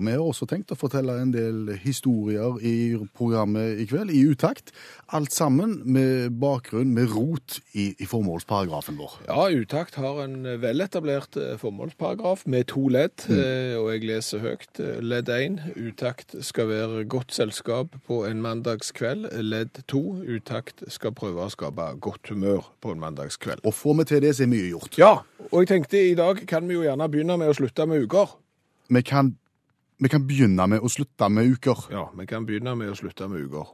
Og Vi har også tenkt å fortelle en del historier i programmet i kveld, i utakt. Alt sammen med bakgrunn, med rot i, i formålsparagrafen vår. Ja, Utakt har en veletablert eh, formålsparagraf med to ledd, mm. og jeg leser høyt. Eh, Ledd 1. Utakt skal være godt selskap på en mandagskveld. Ledd 2. Utakt skal prøve å skape godt humør på en mandagskveld. Og får vi til det, så er mye gjort. Ja, og jeg tenkte i dag kan vi jo gjerne begynne med å slutte med uker. Vi kan, vi kan begynne med å slutte med uker. Ja, vi kan begynne med å slutte med uker.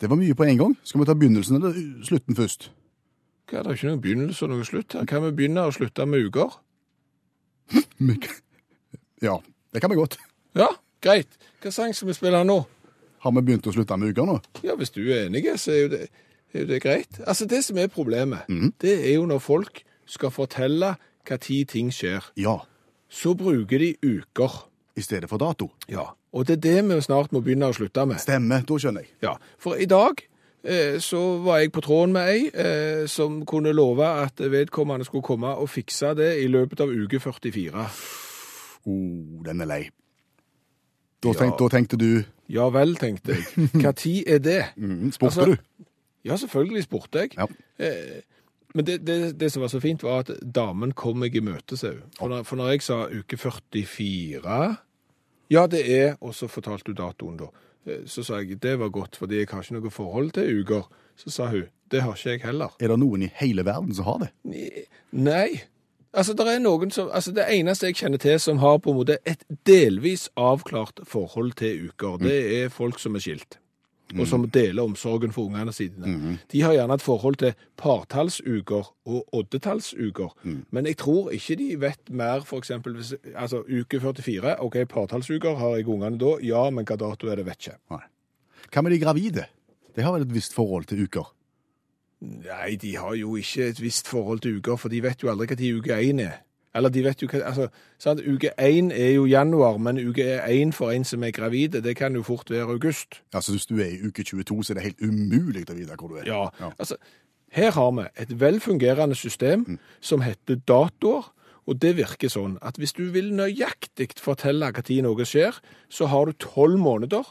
Det var mye på en gang. Skal vi ta begynnelsen eller slutten først? Hva, det er ikke noen begynnelse og noen slutt her. Kan vi begynne å slutte med uker? Ja, det kan vi godt. Ja, greit. Hva sang skal vi spille nå? Har vi begynt å slutte med uker nå? Ja, hvis du er enig, så er jo det, er jo det greit. Altså, det som er problemet, det er jo når folk skal fortelle hva tid ting skjer, Ja. så bruker de uker. I stedet for dato. Ja. Og det er det vi snart må begynne å slutte med. Stemmer, da skjønner jeg. Ja, for i dag eh, så var jeg på tråden med ei eh, som kunne love at vedkommende skulle komme og fikse det i løpet av uke 44. Oh, den er lei. Da, Ja. tenk, da tenkte du Ja vel, tenkte jeg. Hva tid er det? mm, Spurte Altså, du? Ja, selvfølgelig spurte jeg. Ja. Eh, men det, det, det som var så fint, var at damen kom meg i møte, sa hun. For, for når jeg sa uke 44 Ja, det er Og så fortalte du datoen, da. Eh, Så sa jeg det var godt, fordi jeg har ikke noe forhold til uker. Så sa hun det har ikke jeg heller. Er det noen i hele verden som har det? Nei. Altså, det er noen som, altså det eneste jeg kjenner til som har på en måte et delvis avklart forhold til uker, det er folk som er skilt. Og som deler omsorgen for ungene sine. De har gjerne et forhold til partallsuker og oddetallsuker. Men jeg tror ikke de vet mer, eksempel, altså uke 44, ok, partallsuker, har jeg ungene da? Ja, men hva dato er det, vet ikke. Nei. Hva med de gravide? De har vel et visst forhold til uker? Nei, de har jo ikke et visst forhold til uker, for de vet jo aldri hva tid uke 1 er. Eller de vet jo hva, altså, sant? Uke 1 er jo januar, men uke 1 for en som er gravide, det kan jo fort være august. Altså, Hvis du er i uke 22, så er det helt umulig å vite hvor du er. Ja, Ja. altså, her har vi et velfungerende system som heter datoer, og det virker sånn at hvis du vil nøyaktig fortelle tid noe skjer, så har du 12 måneder,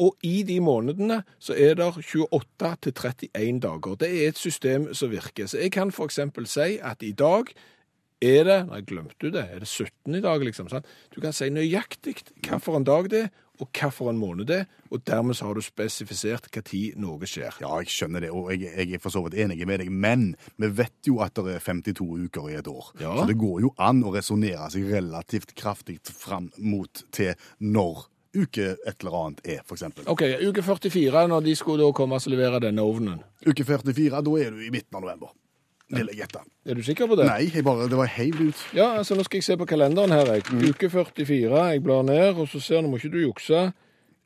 og i de månedene så er det 28 til 31 dager. Det er et system som virker. Så jeg kan eksempel si at i dag er det, nei, glemte du det, er det 17 i dag liksom, sant? Du kan si nøyaktig hva for en dag det er, og hva for en måned det er, og dermed så har du spesifisert tid noe skjer. Ja, jeg skjønner det, og jeg, jeg er for så vidt enig med deg, men vi vet jo at det er 52 uker i et år. Ja. Så det går jo an å resonnere seg relativt kraftig fram mot til når uke et eller annet er, eksempel. Ok, uke 44, når de skulle da komme og levere denne ovnen. Uke 44, da er du i midten av november. Vil jeg gjette. Er du sikker på det? Nei, jeg bare, det var helt ut. Ja, altså nå skal jeg se på kalenderen her. Jeg. Uke 44, jeg blar ned, og så ser du, må ikke du jukse.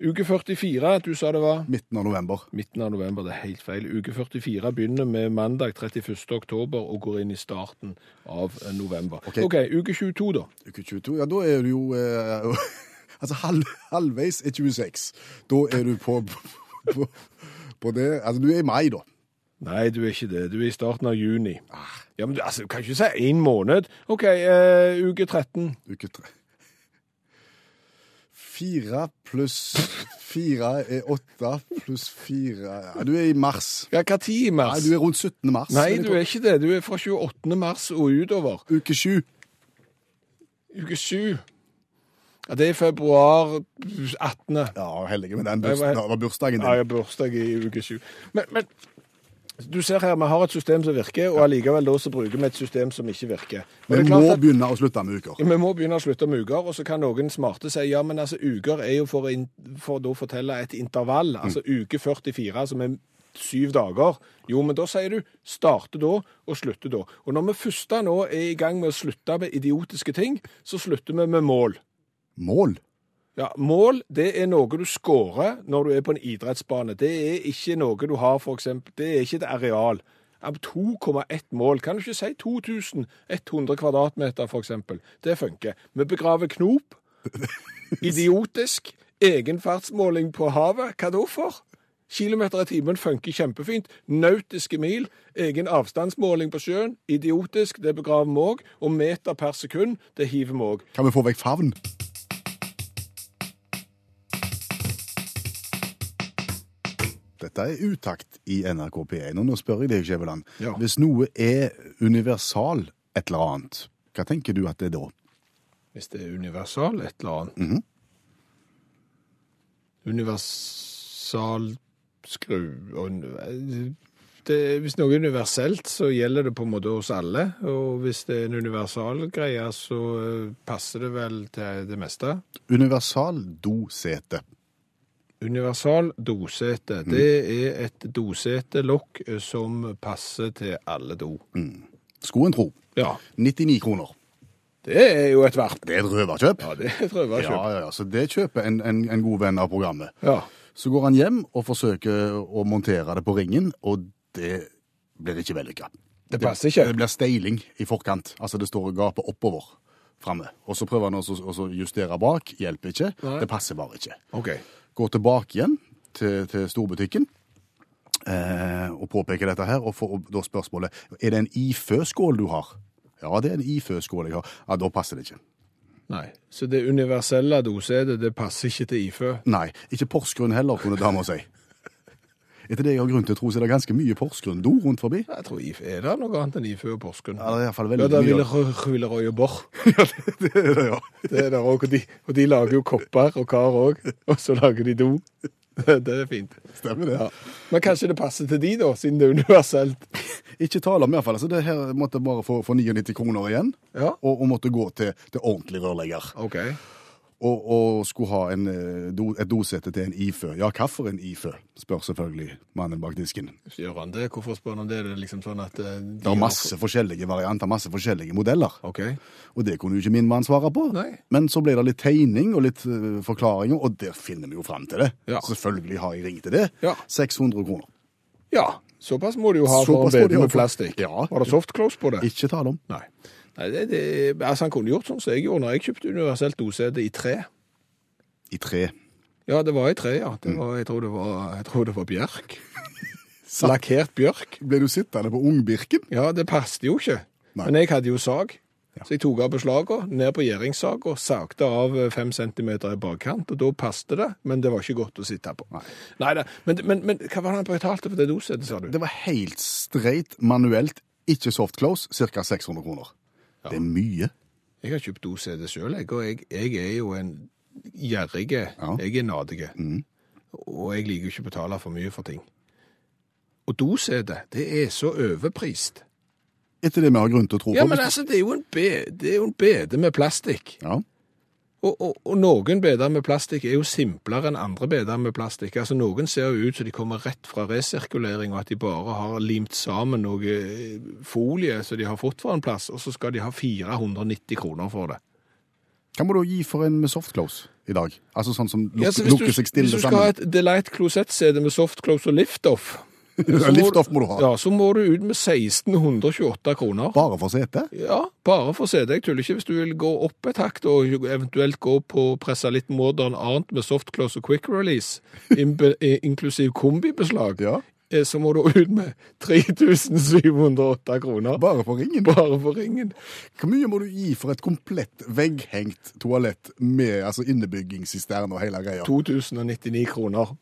Uke 44, du sa det var Midten av november. midten av november, det er helt feil. Uke 44 begynner med mandag 31. oktober og går inn i starten av eh, november. Ok. okay uke 22 da. Uke 22, ja, da er du jo eh, Altså halv, halvveis er 26. Da er du på, på, på det Altså, du er i mai, da. Nei, du er ikke det. Du er i starten av juni. Ja, men du altså, du kan ikke si en måned. Ok, eh, uke 13. Uke 3. Fire pluss fire er åtte, pluss fire ja, Du er i mars. Ja, tid i Nei, du er rundt 17. mars. Nei, du er ikke det. Du er fra 28. mars og utover. Uke sju. Uke sju. Ja, det er februar 18. Ja, heldige med den bursdagen. Det var bursdagen Ja, jeg din. har bursdag i uke sju. Men, men du ser her, vi har et system som virker, og allikevel da så bruker vi et system som ikke virker. Men Vi må at- begynne å slutte med uker. Vi må begynne å slutte med uker, og så kan noen smarte si ja, men altså uker er jo for, in- for da å fortelle et intervall, altså uke 44 som er syv dager. Jo, men da sier du starte da og slutte da. Og når vi først nå er i gang med å slutte med idiotiske ting, så slutter vi med mål. Mål. Ja, Mål det er noe du scorer når du er på en idrettsbane. Det er ikke noe du har, for eksempel. Det er ikke et areal. 2,1 mål. Kan du ikke si 2100 kvadratmeter, for eksempel? Det funker. Vi begraver knop. Idiotisk. Egenfartsmåling på havet. Hva da for? Kilometer i timen funker kjempefint. Nautiske mil. Egen avstandsmåling på sjøen. Idiotisk. Det begraver vi òg. Og meter per sekund. Det hiver vi òg. Kan vi få vekk favn? Dette er utakt i NRK P1. Og nå spør jeg deg, Skjæveland. Ja. Hvis noe er universal et eller annet, hva tenker du at det er da? Hvis det er universal, et eller annet. Universal skru og det, Hvis noe er universelt, så gjelder det på en måte hos alle. Og hvis det er en universal greie, så eh, passer det vel til det meste. Universal dosete. Universal dosete. Det er et dosetelokk eh, som passer til alle do. Mm. en tro. Ja. 99 kroner. Det er jo et verp. Det er et røverkjøp. Ja, det er et røverkjøp. Ja, ja, ja. Så det kjøper en, en, en god venn av programmet. Ja. Så går han hjem og forsøker å montere det på ringen, og det blir ikke vellykka. Det passer ikke. Det blir steiling i forkant. Altså det står og gaper oppover framme. Og så prøver han å justere bak. Hjelper ikke. Nei. Det passer bare ikke. OK. Går tilbake igjen til, til storbutikken eh, og påpeker dette her, og får da spørsmålet er det en ifø-skål du har. Ja, det er en ifø-skål jeg har. Ja, Da passer det ikke. Nei. Så det universelle dosetet, det passer ikke til ifø. Nei, ikke Porsgrunn heller, kunne dama si. Etter det jeg har grunn til å tro, så er det ganske mye Porsgrunn-do rundt forbi. Jeg tror IFØ er det noe annet enn IFØ og Porsgrunn. Ja, det er i hvert fall Ja, veldig mye. vil Rullerøy og Borr. det er det, ja. Det er det også, og, de, og de lager jo kopper og kar òg, og så lager de do. Det er fint. Stemmer det. Ja. Men kanskje det passer til de, da, siden det er universelt. Ikke tale om iallfall. Altså, det her måtte bare få, få 99 kroner igjen, Ja. og, og måtte gå til, til ordentlig rørlegger. OK. Og, og skulle ha en, eh, et dosete til en ifø. Ja, hva for en ifø? Spør selvfølgelig mannen bak disken. Gjør han det. Hvorfor spør han det? Det er liksom sånn at eh, de Det er masse forskjellige varianter, masse forskjellige modeller. OK. Og det kunne jo ikke min mann svare på. Nei. Men så ble det litt tegning og litt uh, forklaringer, og der finner vi jo fram til det. Ja. Selvfølgelig har jeg ringt til det. Ja. 600 kroner. Ja, såpass må du jo ha for å ha med plastikk. Ja. Var det softclose på det? Ikke tale om. Nei. Nei det, det, altså Han kunne gjort sånn som jeg gjorde når jeg kjøpte universelt dosete i tre. I tre. Ja, det var i tre, ja. Det var, jeg, tror det var, jeg tror det var bjørk. Lakkert bjørk. Ble du sittende på Ungbirken? Ja, det passet jo ikke. Nei. Men jeg hadde jo sag. Så jeg tok av beslaget, ned på gjæringssaga, sagte av eh, fem centimeter i bakkant, og da passte det, men det var ikke godt å sitte på. Nei. Neida, men, men, men hva var det han betalte for det dosetet, sa du? Det var helt streit, manuelt, ikke soft close, ca. 600 kroner. Det er mye. Jeg har kjøpt OCD sjøl, jeg, og jeg, jeg er jo en gjerrig Ja. Jeg er nadig. Og jeg liker ikke å betale for mye for ting. Og dosete, det er så overprist. Etter det vi har grunn til å tro. på? Ja, men altså, det er jo en, be, det er jo en bede med plastikk. Ja. Og, og, og noen beder med plastikk er jo simplere enn andre beder med plastikk. Altså Noen ser jo ut som de kommer rett fra resirkulering, og at de bare har limt sammen noe eh, folie som de har fått fra en plass, og så skal de ha 490 kroner for det. Hva må du gi for en med softclose i dag? Altså sånn som luk Ja, lukker seg stille sammen? hvis du skal ha et Delight Closet-CD med softclose og lift-off, så må du ha. Ja, så må du ut med 1628 kroner. Bare for sete? Ja, bare for CD. Jeg tuller ikke hvis du vil gå opp et hakk og eventuelt gå på presse litt modern annet med softclose og quick release, inklusiv kombibeslag, Ja. eh, så må du ut med 3708 kroner. Bare for ringen? Bare for ringen. Hvor mye må du gi for et komplett vegghengt toalett med altså innebyggingscisterne og hele greia? 2099 kroner.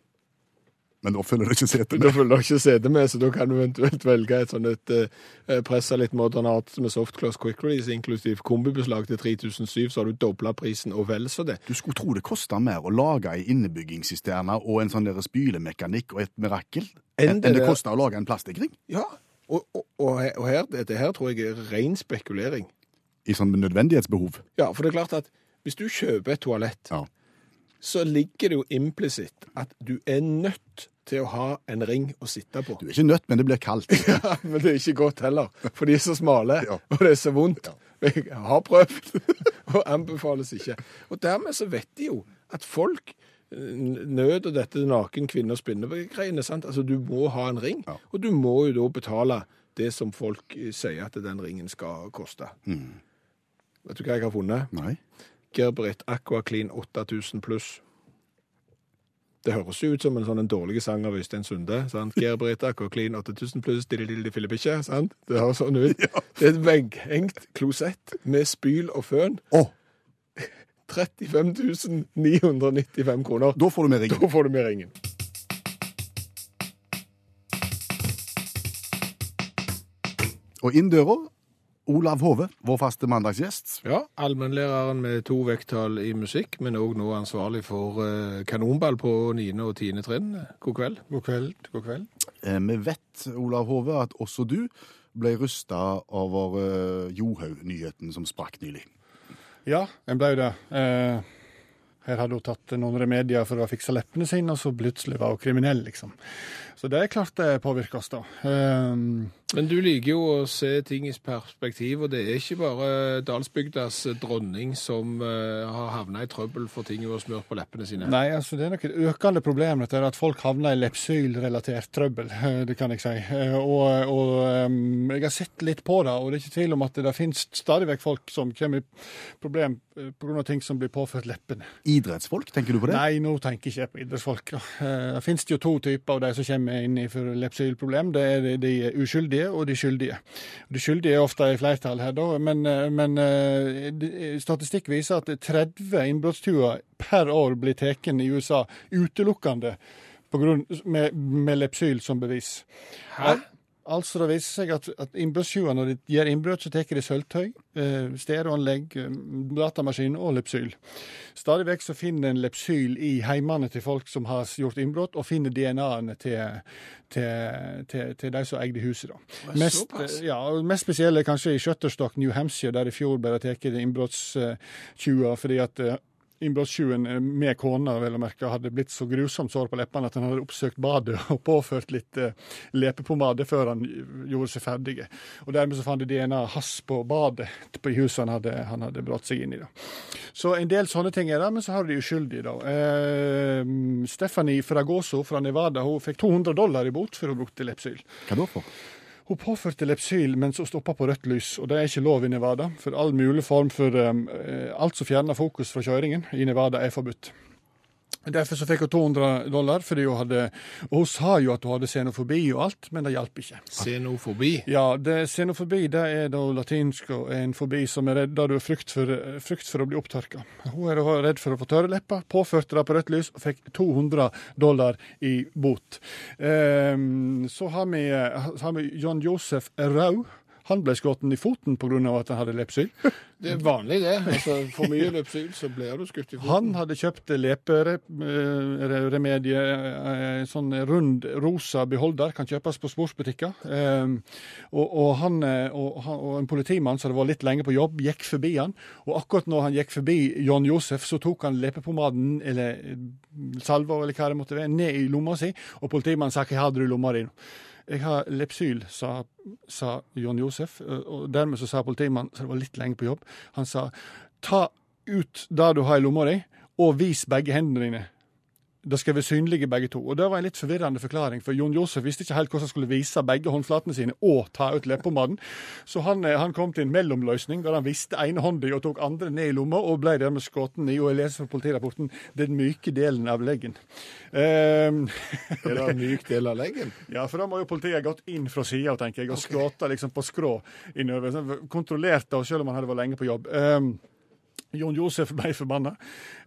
Men da følger det ikke setet Da følger du ikke setet med, så da kan du eventuelt velge et sånn et eh, pressa litt modern art med softclose quick release, inklusiv kombibeslag til 3007, så har du dobla prisen og vel så det. Du skulle tro det kosta mer å lage ei innebyggingssisterne og en sånn der spylemekanikk og et mirakel Enn det det kosta å lage en plastikkring Ja, og, og, og og her, dette her tror jeg er ren spekulering. i sånn nødvendighetsbehov. Ja, for det er klart at hvis du kjøper et toalett, Ja. så ligger det jo implisitt at du er nødt til å ha en ring å sitte på. Du er ikke nødt, men det blir kaldt. Ja, men det er ikke godt heller, for de er så smale, Ja. og det er så vondt. Jeg har prøvd, og anbefales ikke. Og dermed så vet de jo at folk eh, nød og dette naken kvinne- og spinnegreiene. Altså, du må ha en ring, Ja. og du må jo da betale det som folk eh, sier at den ringen skal koste. Vet du hva jeg har funnet? Nei. Gerberit Aqua Clean 8000 pluss. Det høres jo ut som en sånn en dårlig sang av Øystein Sunde. sant? Gerberit og Clean 8000 pluss, dilli filippikje, sant? Det høres sånn ut. Det er et vegghengt klosett med spyl og føn. Oh. 35 995 kroner. da får du med ringen. Da får du med ringen. Og inn døra, Olav Hove, vår faste mandagsgjest. Ja, allmennlæreren med to vekttall i musikk, men òg nå ansvarlig for eh, kanonball på 9. og 10. trinn. God kveld. God kveld. God kveld. Eh, Vi vet, Olav Hove, at også du ble rysta over eh, Johaug-nyheten som sprakk nylig. Ja, en ble det. Eh, her hadde hun tatt noen remedier for å fikse leppene sine, og så plutselig var hun kriminell, liksom. Så det er klart det påvirker oss, da. Um, Men du liker jo å se ting i perspektiv, og det er ikke bare Dalsbygdas dronning som uh, har havna i trøbbel for ting hun har smurt på leppene sine. Nei, altså det er nok et økende problem dette at folk havner i lepsylrelatert trøbbel, eh, det kan jeg si. Eh, Og, og um, jeg har sett litt på det, og det er ikke tvil om at det finnes stadig vekk folk som kommer i problem pga. ting som blir påført leppene. Idrettsfolk, tenker du på det? Nei, nå tenker jeg ikke på idrettsfolk. Eh, Det finnes jo to typer av de som kommer inn i for lepsylproblem. Det er de- uskyldige og de skyldige. De skyldige er ofte i flertall her, da, men, eh, men eh, statistikk viser at 30 innbruddstyver per år blir tatt i USA utelukkende på grunn, med, med lepsyl som bevis. Hæ? Altså Det viser seg at, at innbruddstyver når de gjør innbrudd, så tar de sølvtøy, eh, stereoanlegg, eh, datamaskin og lepsyl. Stadig vekk så finner en lepsyl i heimene til folk som har gjort innbrudd, og finner DNA-ene til, til, til, til de som eide huset. da. Mest, ja, mest spesielle kanskje i Shutterstock, New Hampshire, der i fjor ble det tatt innbruddstyver fordi at eh, Innbruddstyven eh, med kona vel å merke, hadde blitt så grusomt sår på leppene at han hadde oppsøkt badet og påført litt eh, lepepomade før han gjorde seg ferdig. Og Dermed så fant de DNA hans på badet på huset han hadde, hadde brått seg inn i. da. Så en del sånne ting er det, men så har de uskyldige. da. Eh, Stephanie Fragoso fra Nevada hun fikk 200 dollar i bot for å ha brukt lepsyl. Hva da for? Hun påførte lepsyl mens hun stoppa på rødt lys, og det er ikke lov i Nevada. For all mulig form for um, Alt som fjerner fokus fra kjøringen i Nevada, er forbudt. Derfor så fikk hun 200 dollar, fordi hun hadde Og hun sa jo at hun hadde xenofobi og alt, men det hjalp ikke. Xenofobi. Ja, det, xenofobi det er da latinsk og en fobi som er redd, du har frykt for, frykt for å bli opptørka. Hun er redd for å få tørre lepper, påførte det på rødt lys og fikk 200 dollar i bot. Um, så har vi, har vi John Josef Rau. Han ble skutt i foten pga. at han hadde lepsyl. Det er vanlig, det. Altså, For mye lepsyl, så blir du skutt i foten. Han hadde kjøpt leperemedie, en sånn rund rosa beholder, kan kjøpes på sportsbutikker. Eh, og, og, han, eh, og, og en politimann som hadde vært litt lenge på jobb, gikk forbi han. Og akkurat når han gikk forbi John Josef, så tok han lepepomaden, eller eh, salva, eller hva det måtte være, ned i lomma si, og politimannen sa 'hva hadde du i lomma di'? Jeg har lepsyl, sa, sa John Josef. Og dermed så sa politimannen, det var litt lenge på jobb, han sa ta ut det du har i lomma di, og vis begge hendene dine. Det skal være synlige begge to. Og Det var en litt forvirrende forklaring, for Jon Josef visste ikke helt hvordan han skulle vise begge håndflatene sine og ta ut leppepomaden. Så han, eh, han kom til en mellomløsning der han viste ene hånda og tok andre ned i lomma, og ble dermed skutt i, og jeg leser fra politirapporten, den myke delen av leggen. Um, Er det en myk del av leggen? ja, for da må jo politiet gått inn fra sida, tenker jeg, og skutt liksom på skrå innover. Kontrollert da, selv om han hadde vært lenge på jobb. Um, Jon Josef ble forbanna.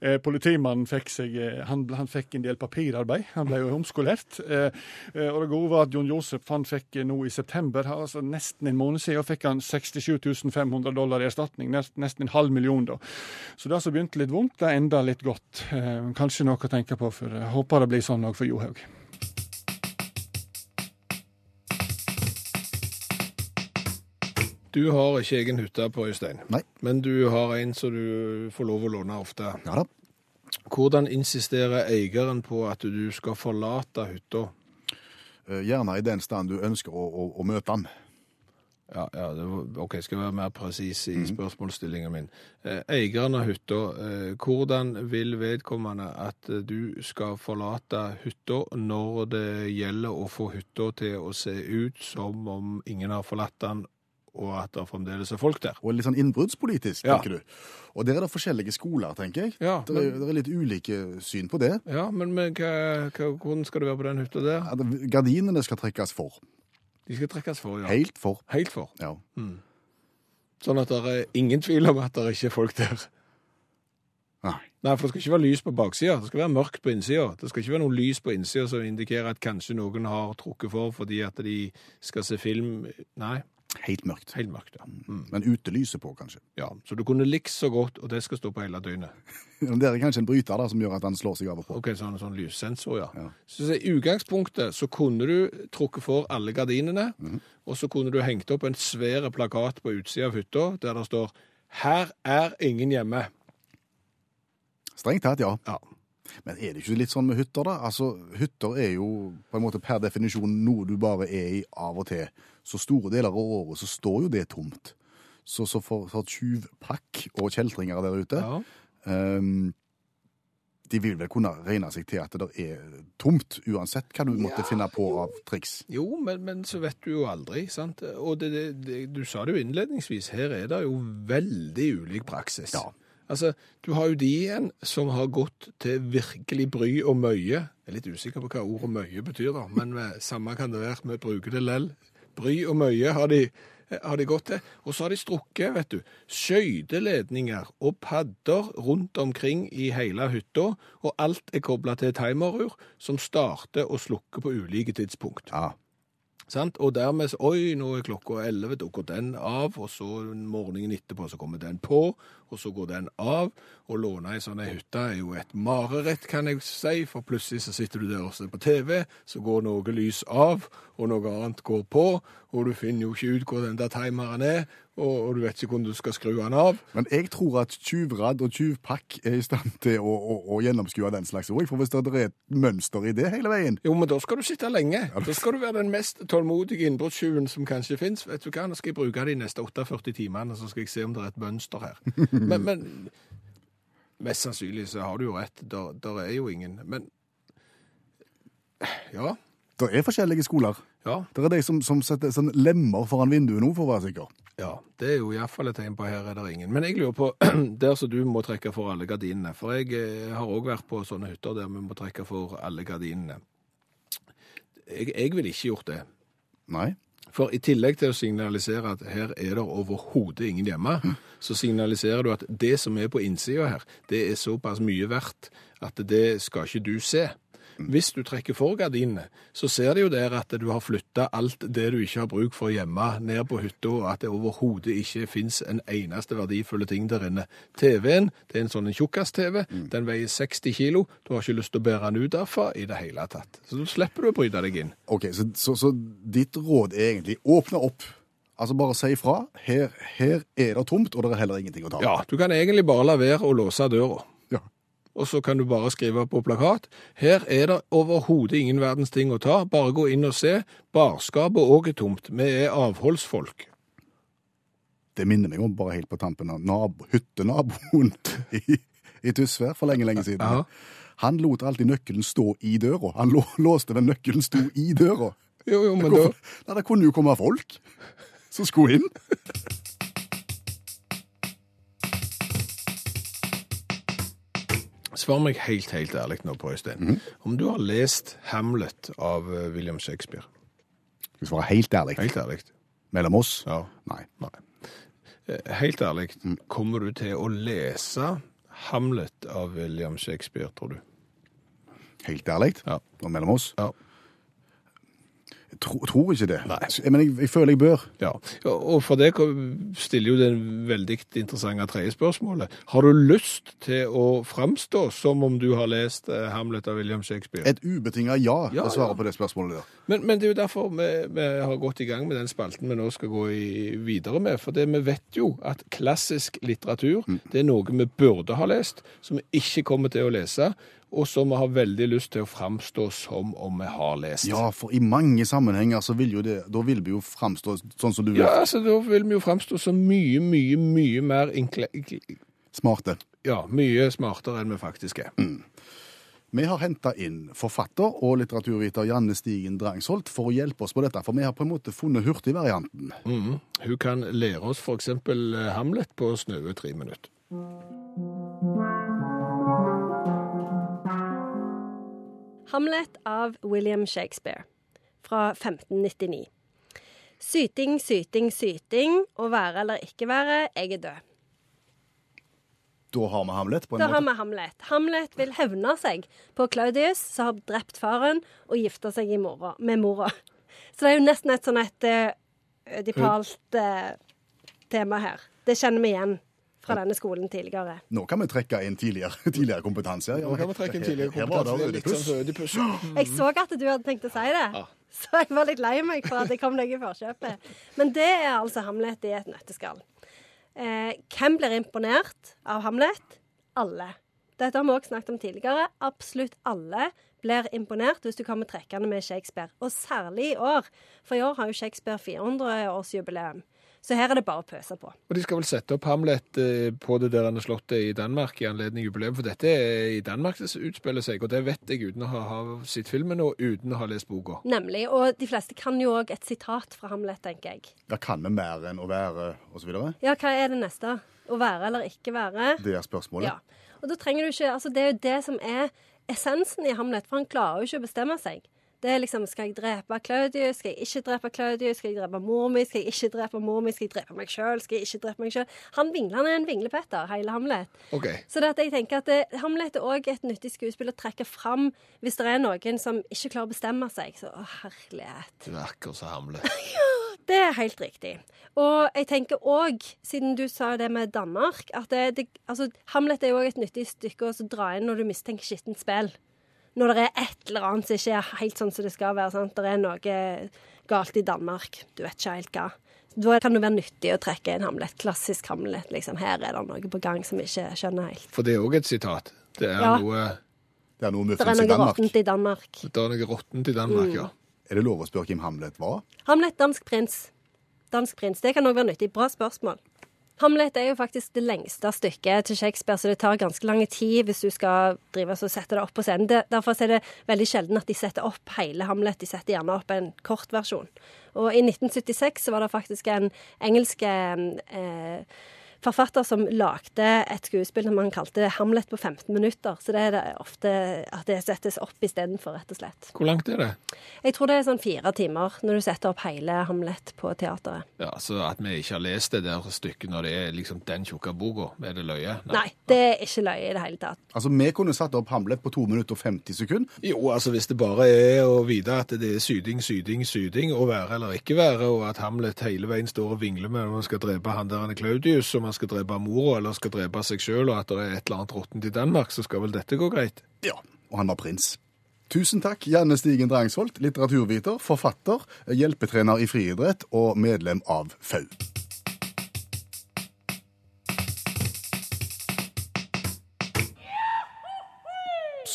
Eh, politimannen fikk seg eh, han, han fikk en del papirarbeid. Han ble jo omskolert. Eh, eh, og det gode var at Jon Josef han fikk eh, nå i september, altså nesten en måned siden, fikk han 67 500 dollar i erstatning. Nest, nesten en halv million, da. Så det som begynte litt vondt, det enda litt godt. Eh, kanskje noe å tenke på, for jeg håper det blir sånn òg for Johaug. Du har ikke egen hytte på Øystein, Nei. men du har en som du får lov å låne ofte. Ja da. Hvordan insisterer eieren på at du skal forlate hytta? Eh, Gjerne i den stand du ønsker å, å, å møte han. Ja, ja var, ok, skal være mer presis i spørsmålsstillingen min. Eh, eieren av hytta, eh, hvordan vil vedkommende at du skal forlate hytta når det gjelder å få hytta til å se ut som om ingen har forlatt den, og at det fremdeles er folk der? Og litt sånn innbruddspolitisk, Ja. tenker du. Og der er det forskjellige skoler, tenker jeg. Ja, Det er, det er litt ulike syn på det. Ja, men, men hva, hva, hvordan skal det være på den hytta der? At Gardinene skal trekkes for. De skal trekkes for, ja. Helt for. Helt for. Ja. Sånn at det er ingen tvil om at det ikke er folk der. Nei. Nei, for det skal ikke være lys på baksida. Det skal være mørkt på innsida. Det skal ikke være noe lys på innsida som indikerer at kanskje noen har trukket for fordi at de skal se film. Nei, Helt mørkt. helt mørkt, ja. Mm. Men utelyset på, kanskje. ja. Så du kunne likt så godt, og det skal stå på hele døgnet. Det er kanskje en bryter da, som gjør at han slår seg av og på. Ok, sånn, sånn lyssensor, ja. Ja. Så, i utgangspunktet så kunne du trukket for alle gardinene, og så kunne du hengt opp en svære plakat på utsida av hytta der det står 'Her er ingen hjemme'. Strengt tatt, ja. Ja. Men er det ikke litt sånn med hytter, da? Altså, Hytter er jo på en måte per definisjon noe du bare er i av og til. Så store deler av året så står jo det tomt. Så, så for, for tjuvpakk og kjeltringer der ute ja. um, De vil vel kunne regne seg til at det er tomt, uansett hva du måtte finne på av triks. Jo, men, men så vet du jo aldri, sant? Og det, det, det, du sa det jo innledningsvis, her er det jo veldig ulik praksis. Ja. Altså, du har jo de igjen som har gått til virkelig bry og møye. Jeg er litt usikker på hva ordet møye betyr da, men eh, samme kan det være, vi bruker det lell. Bry og møye har de, har de gått til. Og så har de strukket, vet du, skøyteledninger og padder rundt omkring i hele hytta, og alt er koblet til timerur som starter og slukker på ulike tidspunkt. Ja. Sant? Og dermed Oi, nå er klokka 11, da går den av, og så morgenen etterpå så kommer den på, og så går den av. Å låne ei sånn ei hytte er jo et mareritt, kan jeg si, for plutselig så sitter du der og ser på TV, så går noe lys av, og noe annet går på, og du finner jo ikke ut hvor den der timeren er, og, og du vet ikke hvordan du skal skru den av. Men jeg tror at tjuvradd og tjuvpakk er i stand til å, å, å gjennomskue den slags ord. For hvis det er et mønster i det hele veien Jo, men da skal du sitte lenge. Da skal du være den mest tålmodige innbruddstjuven som kanskje fins. Vet du hva, nå skal jeg bruke de neste 48 timene, så skal jeg se om det er et mønster her. Men, men mest sannsynlig så har du jo rett. Der, der er jo ingen. Men ja. Det er forskjellige skoler. Ja. Det er de som, som setter sånn lemmer foran vinduet nå, for å være sikker. Ja, det er jo iallfall et tegn på her er det ingen. Men jeg lurer på, der som du må trekke for alle gardinene, for jeg eh, har òg vært på sånne hytter der vi må trekke for alle gardinene. Jeg, jeg ville ikke gjort det. Nei. For i tillegg til å signalisere at her er det overhodet ingen hjemme, så signaliserer du at det som er på innsida her, det er såpass mye verdt at det skal ikke du se. Hvis du trekker for gardinene, så ser de jo der at du har flytta alt det du ikke har bruk for hjemme, ned på hytta, og at det overhodet ikke fins en eneste verdifulle ting der inne. TV-en, det er en sånn tjukkas-TV, den veier 60 kilo, du har ikke lyst til å bære den ut derfra i det hele tatt. Så da slipper du å bryte deg inn. Ok, så, så, så ditt råd er egentlig åpne opp. Altså bare si ifra. Her, her er det tomt, og det er heller ingenting å ta. Ja, du kan egentlig bare la være å låse døra. Og så kan du bare skrive på plakat. Her er det overhodet ingen verdens ting å ta. Bare gå inn og se. Barskapet òg er tomt. Vi er avholdsfolk. Det minner meg om bare helt på tampen av nabo, hyttenaboen i, i Tysvær for lenge, lenge siden. Aha. Han lot alltid nøkkelen stå i døra. Han lå, låste den nøkkelen sto i døra. Jo, jo, men da Nei, det kunne jo komme folk som skulle inn. Svar meg helt, helt ærlig nå på, Øystein. Om du har lest Hamlet av eh, William Shakespeare. Skal vi svare helt ærlig? Helt ærlig. Mellom oss? Ja. Nei. Nei. Eh, Helt ærlig, kommer du til å lese Hamlet av William Shakespeare, tror du? Helt ærlig? Ja. Og mellom oss? Ja. Tro, tror ikke det. Nei. Men jeg, jeg føler jeg bør. Ja, og for det stiller jo det veldig interessante tredje spørsmålet. Har du lyst til å framstå som om du har lest eh, Hamlet av William Shakespeare? Et ubetinga ja, Ja, å svare ja. på det spørsmålet der. Men, men det er jo derfor vi, vi har gått i gang med den spalten vi nå skal gå i, videre med. For det, vi vet jo at klassisk litteratur det er noe vi burde ha lest, som vi ikke kommer til å lese. Og som vi har veldig lyst til å framstå som om vi har lest. Ja, for i mange sammenhenger så vil jo det Da vil vi jo framstå sånn som du vil. Ja, altså Da vil vi jo framstå som mye, mye, mye mer inkle... Smarte. Ja, mye smartere enn vi faktisk er. Vi har henta inn forfatter og litteraturviter Janne Stigen Drangsholt for å hjelpe oss på dette, for vi har på en måte funnet hurtigvarianten. Mm. Hun kan lære oss f.eks. Hamlet på snaue tre minutter. Hamlet av William Shakespeare fra 1599. Syting, syting, syting. Å være eller ikke være, jeg er død. Da har vi Hamlet, på en Da har vi Hamlet. Hamlet vil hevne seg på Claudius, som har drept faren, og gifta seg i mora, med mora. Så det er jo nesten et sånn et uh, ødipalt eh, tema her. Det kjenner vi igjen fra denne skolen tidligere. Nå kan vi trekke inn tidligere, tidligere kompetanse. Ja, Nå kan vi trekke inn tidligere kompetanse. Det er litt sånn Ødipus. Jeg så at du hadde tenkt å si det, så jeg var litt lei meg for at jeg kom deg i forkjøpet. Men det er altså Hamlet i et nøtteskall. Eh, hvem blir imponert av Hamlet? Alle. Dette har vi også snakket om tidligere. Absolutt alle blir imponert hvis du kommer trekkende med Shakespeare. Og særlig i år, for i år har jo Shakespeare 400-årsjubileum. Så her er det bare å pøse på. Og de skal vel sette opp Hamlet eh, på det der han har slått det i Danmark i anledning jubileum, for dette er i Danmark det utspiller seg, og det vet jeg uten å ha, ha sett filmen og uten å ha lest boka. Nemlig. Og de fleste kan jo òg et sitat fra Hamlet, tenker jeg. Da kan vi mer enn å være, osv. Ja, hva er det neste? Å være eller ikke være? Det er spørsmålet. Ja. Og da trenger du ikke Altså, det er jo det som er essensen i Hamlet, for han klarer jo ikke å bestemme seg. Det er liksom Skal jeg drepe Claudius? Skal jeg ikke drepe Claudius? Skal jeg drepe mor mi? Skal jeg ikke drepe mor mi? Skal jeg drepe meg sjøl? Skal jeg ikke drepe meg sjøl? Han vingler, er en vinglepetter, hele Hamlet. Okay. Så det at jeg tenker at det, Hamlet er òg et nyttig skuespill å trekke fram hvis det er noen som ikke klarer å bestemme seg. Så å, herlighet. Du er akkurat som Hamlet. Det er helt riktig. Og jeg tenker òg, siden du sa det med Danmark, at det, det, altså, Hamlet er jo òg et nyttig stykke å dra inn når du mistenker skittent spill. Når det er et eller annet som ikke er helt sånn som det skal være. sant? Det er noe galt i Danmark. Du vet ikke helt hva. Da kan det være nyttig å trekke inn Hamlet. Klassisk Hamlet. liksom. Her er det noe på gang som vi ikke skjønner helt. For det er òg et sitat. Det er Ja. noe Det er noe Det er muffens i noe Danmark. råttent i Danmark. Det er noe råttent i Danmark, ja. Er det lov å spørre hvem Hamlet var? Hamlet, dansk prins. Dansk prins. Det kan òg være nyttig. Bra spørsmål. Hamlet er jo faktisk det lengste stykket til Shakespeare, så det tar ganske lang tid hvis du skal drive og sette det opp på scenen. Derfor er det veldig sjelden at de setter opp hele Hamlet. De setter gjerne opp en kort versjon. Og i 1976 så var det faktisk en engelsk eh, forfatter som lagde et skuespill som han kalte Hamlet på 15 minutter. Så det er det ofte at det settes opp istedenfor, rett og slett. Hvor langt er det? Jeg tror det er sånn fire timer når du setter opp hele Hamlet på teateret. Ja, Så at vi ikke har lest det der stykket når det er liksom den tjukke boka, er det løye? Nei, det er ikke løye i det hele tatt. Altså, Vi kunne satt opp Hamlet på 2 minutter og 50 sekunder. Jo, altså hvis det bare er å vite at det er syding, syding, syding, å være eller ikke være, og at Hamlet hele veien står og vingler med når han skal drepe han der han er Claudius, om han skal drepe mora eller skal drepe seg sjøl, og at det er et eller annet råttent i Danmark, så skal vel dette gå greit? Ja, og han var prins. Tusen takk, Janne Stigen Drangsholt, litteraturviter, forfatter, hjelpetrener i friidrett og medlem av FAU.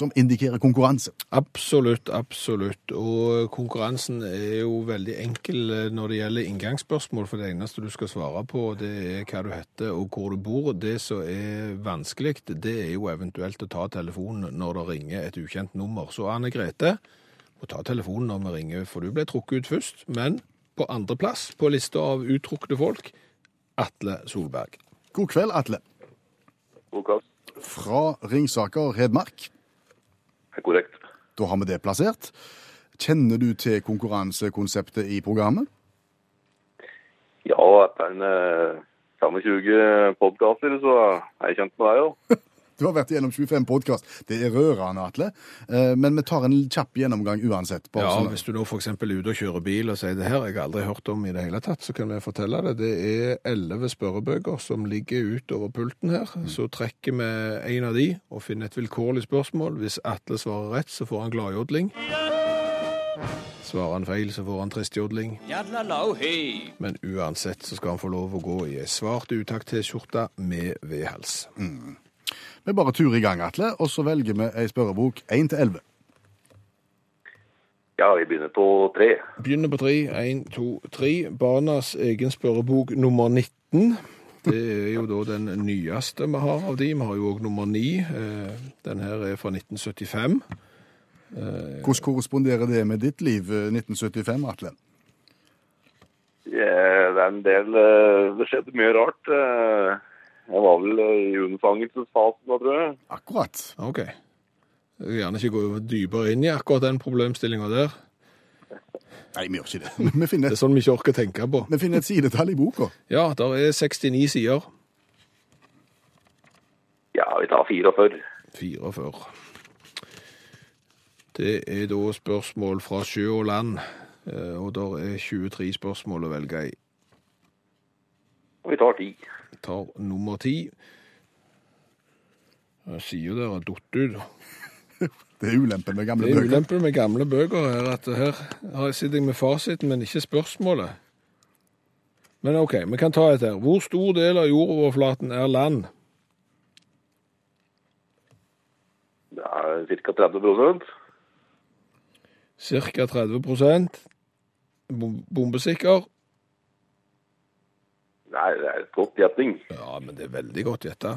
Som indikerer konkurranse. Absolutt, absolutt. Og konkurransen er jo veldig enkel eh, når det gjelder inngangsspørsmål, for det eneste du skal svare på, det er hva du heter og hvor du bor. Det som er vanskelig, det er jo eventuelt å ta telefonen når det ringer et ukjent nummer. Så Anne Grete må ta telefonen når vi ringer, for du ble trukket ut først. Men på andreplass på lista av uttrukne folk, Atle Solberg. God kveld, Atle. God kveld. Fra Ringsaker, Hedmark. Det er korrekt. Da har vi det plassert. Kjenner du til konkurransekonseptet i programmet? Ja, etter en eh, 25 podkaster, så er jeg kjent med deg, jo. Du har vært gjennom 25 podkast. Det er rørende, Atle. Eh, Men vi tar en kjapp gjennomgang uansett. Bare Ja, sånn- hvis du nå f.eks. er ute og kjører bil og sier det her har jeg aldri hørt om i det hele tatt, så kan vi fortelle det. Det er elleve spørrebøker som ligger utover pulten her. Så trekker vi en av de og finner et vilkårlig spørsmål. Hvis Atle svarer rett, så får han gladjodling. Svarer han feil, så får han tristjodling. Men uansett så skal han få lov å gå i ei svart utakt-T-skjorte med V-hals. Vi bare turer i gang, Atle, og så velger vi ei spørrebok 1 til 11. Ja, vi begynner på tre. Begynner på tre. Én, to, tre. Barnas egen spørrebok nummer 19. Det er jo da den nyeste vi har av de. Vi har jo òg nummer ni. Eh, Den her er fra 1975. Hvordan korresponderer det med ditt liv eh, 1975, Atle? Ja, det er en del eh, Det skjedde mye rart. Jeg var vel eh, i unnfangelsesfasen da, tror jeg. Akkurat. OK. Jeg vil gjerne ikke gå dypere inn i akkurat den problemstillinga der. Nei, vi gjør ikke det. Vi Det er sånn vi ikke orker tenke på. vi finner et sidetall i boka. Ja, der er 69 sider. Ja, vi tar 44. 44. Det er da spørsmål fra sjø og land, eh, og der er 23 spørsmål å velge i. Og vi tar 10. tar nummer 10. Jeg sier jo dere har datt ut. Det er ulempen med gamle Det er bøker. ulempen med gamle bøker her, at her har jeg sitter jeg med fasiten, men ikke spørsmålet. Men OK, vi kan ta et her. Hvor stor del av jordoverflaten er land? Det er ca. 30 Cirka 30 Bom- Bombesikker? Nei, det er et godt gjetning. Ja, men det er veldig godt gjetta.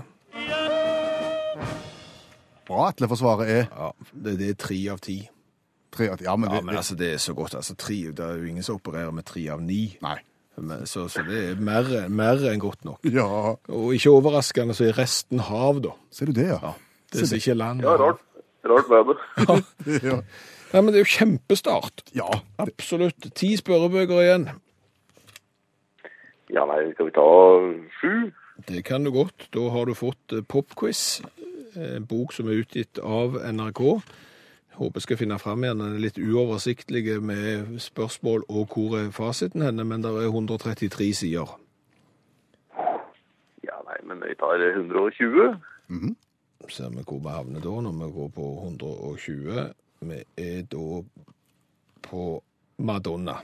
Bra, Atle, for svaret er Ja, det, det er tre av ti. tre av ti. Ja, men det, Ja, det, men altså, det er så godt. Altså, tre, det er jo ingen som opererer med tre av ni. Nei. Men, så, så det er mer, mer enn godt nok. Ja, Og ikke overraskende så er resten hav, da. ser du det, ja? Det er ikke land. Ja, rart. Rart med det. Ja. Nei, men det er jo kjempestart. ja. Absolutt. Ti spørrebøker igjen. Ja, nei, skal vi ta sju? Det kan du godt. Da har du fått eh, Popquiz, en bok som er utgitt av NRK. Håper jeg skal finne fram igjen. Den er litt uoversiktlig med spørsmål og hvor er fasiten henne, men det er 133 sider. Ja, nei, men vi tar 120. Ser vi hvor vi havner da når vi går på 120. Vi er da på Madonna.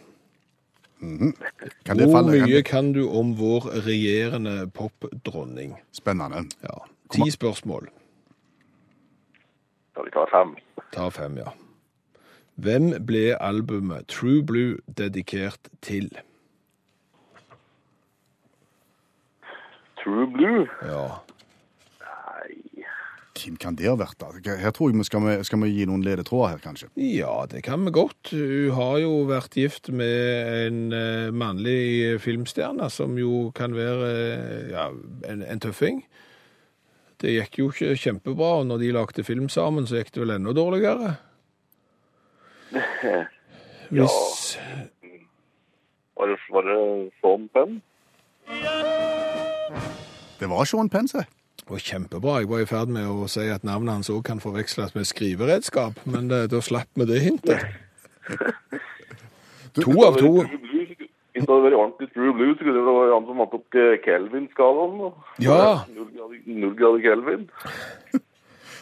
Kan det Hvor mye det... kan du om vår regjerende popdronning? Spennende. Ja. Ti spørsmål. Ja, vi tar fem. Ta fem, ja. Hvem ble albumet True Blue dedikert til? True Blue? Ja. Hvem kan det ha vært? da? Her tror jeg vi skal, vi, skal vi gi noen ledetråder her, kanskje. ja, det kan vi godt. Hun har jo vært gift med en eh, mannlig filmstjerne, som jo kan være eh, ja, en, en tøffing. Det gikk jo ikke kjempebra, og når de lagde film sammen, så gikk det vel enda dårligere. Hvis var det, var det Sean Penn? Det var Sean Penn, Det var kjempebra. Jeg var i ferd med å si at navnet hans òg kan forveksles med skriveredskap, men det, da slapp vi det hintet. To av to. Hvis det hadde vært ordentlig True Blue, så kunne det vært han som vant opp Kelvin-skalaen. Ja. Null grader- Kelvin.